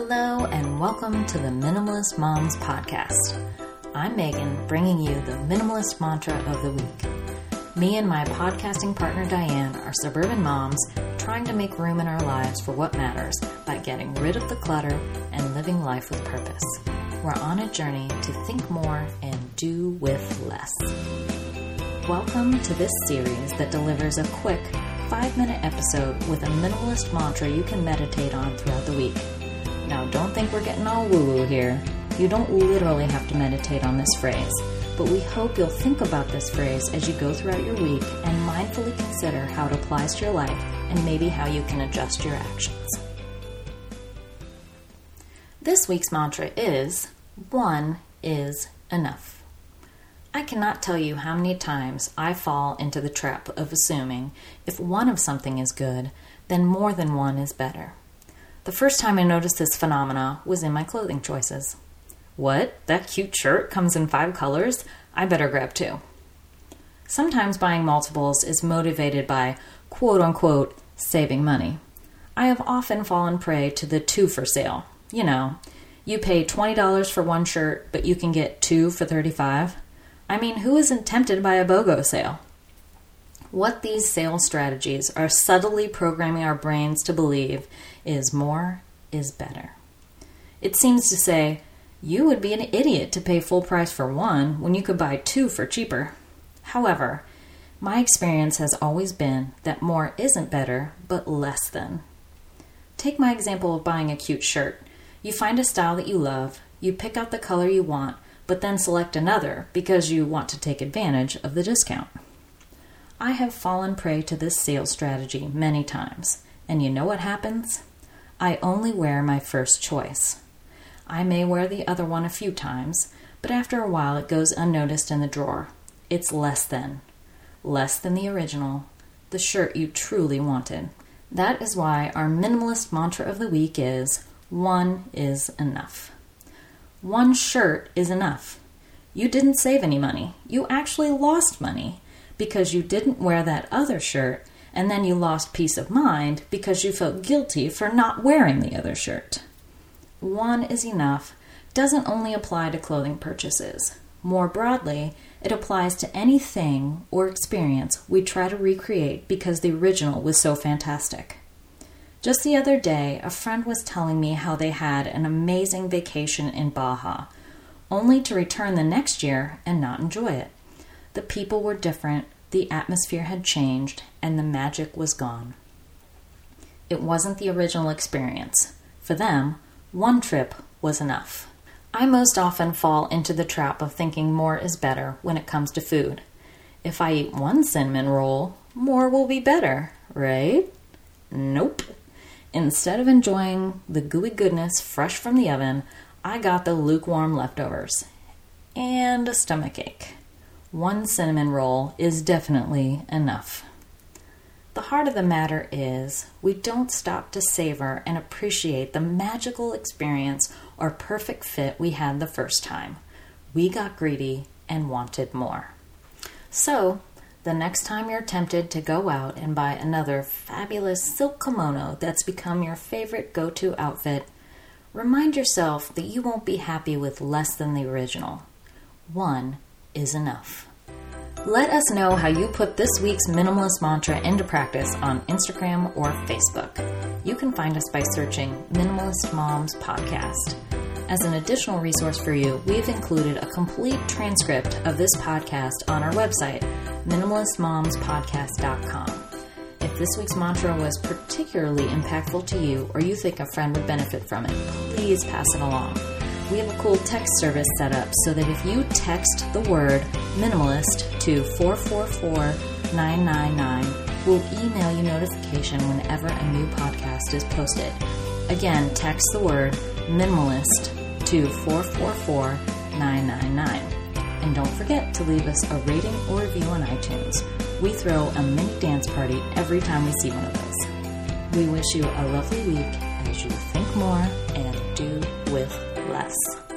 Hello, and welcome to the Minimalist Moms Podcast. I'm Megan, bringing you the minimalist mantra of the week. Me and my podcasting partner Diane are suburban moms trying to make room in our lives for what matters by getting rid of the clutter and living life with purpose. We're on a journey to think more and do with less. Welcome to this series that delivers a quick five minute episode with a minimalist mantra you can meditate on throughout the week. Now, don't think we're getting all woo woo here. You don't literally have to meditate on this phrase, but we hope you'll think about this phrase as you go throughout your week and mindfully consider how it applies to your life and maybe how you can adjust your actions. This week's mantra is one is enough. I cannot tell you how many times I fall into the trap of assuming if one of something is good, then more than one is better. The first time I noticed this phenomena was in my clothing choices. What? That cute shirt comes in five colors? I better grab two. Sometimes buying multiples is motivated by quote unquote saving money. I have often fallen prey to the two for sale. You know, you pay $20 for one shirt, but you can get two for 35. I mean, who isn't tempted by a BOGO sale? What these sales strategies are subtly programming our brains to believe is more is better. It seems to say, you would be an idiot to pay full price for one when you could buy two for cheaper. However, my experience has always been that more isn't better, but less than. Take my example of buying a cute shirt. You find a style that you love, you pick out the color you want, but then select another because you want to take advantage of the discount. I have fallen prey to this sales strategy many times, and you know what happens? I only wear my first choice. I may wear the other one a few times, but after a while it goes unnoticed in the drawer. It's less than. Less than the original, the shirt you truly wanted. That is why our minimalist mantra of the week is one is enough. One shirt is enough. You didn't save any money. You actually lost money because you didn't wear that other shirt, and then you lost peace of mind because you felt guilty for not wearing the other shirt. One is enough doesn't only apply to clothing purchases. More broadly, it applies to anything or experience we try to recreate because the original was so fantastic. Just the other day, a friend was telling me how they had an amazing vacation in Baja, only to return the next year and not enjoy it. The people were different, the atmosphere had changed, and the magic was gone. It wasn't the original experience. For them, one trip was enough. I most often fall into the trap of thinking more is better when it comes to food. If I eat one cinnamon roll, more will be better, right? Nope. Instead of enjoying the gooey goodness fresh from the oven, I got the lukewarm leftovers and a stomach ache one cinnamon roll is definitely enough. The heart of the matter is we don't stop to savor and appreciate the magical experience or perfect fit we had the first time. We got greedy and wanted more. So, the next time you're tempted to go out and buy another fabulous silk kimono that's become your favorite go to outfit, remind yourself that you won't be happy with less than the original. One is enough. Let us know how you put this week's minimalist mantra into practice on Instagram or Facebook. You can find us by searching Minimalist Moms Podcast. As an additional resource for you, we've included a complete transcript of this podcast on our website, minimalistmomspodcast.com. If this week's mantra was particularly impactful to you or you think a friend would benefit from it, please pass it along we have a cool text service set up so that if you text the word minimalist to 444999, we'll email you notification whenever a new podcast is posted. Again, text the word minimalist to 444999. And don't forget to leave us a rating or review on iTunes. We throw a mini dance party every time we see one of those. We wish you a lovely week as you think more and do with less.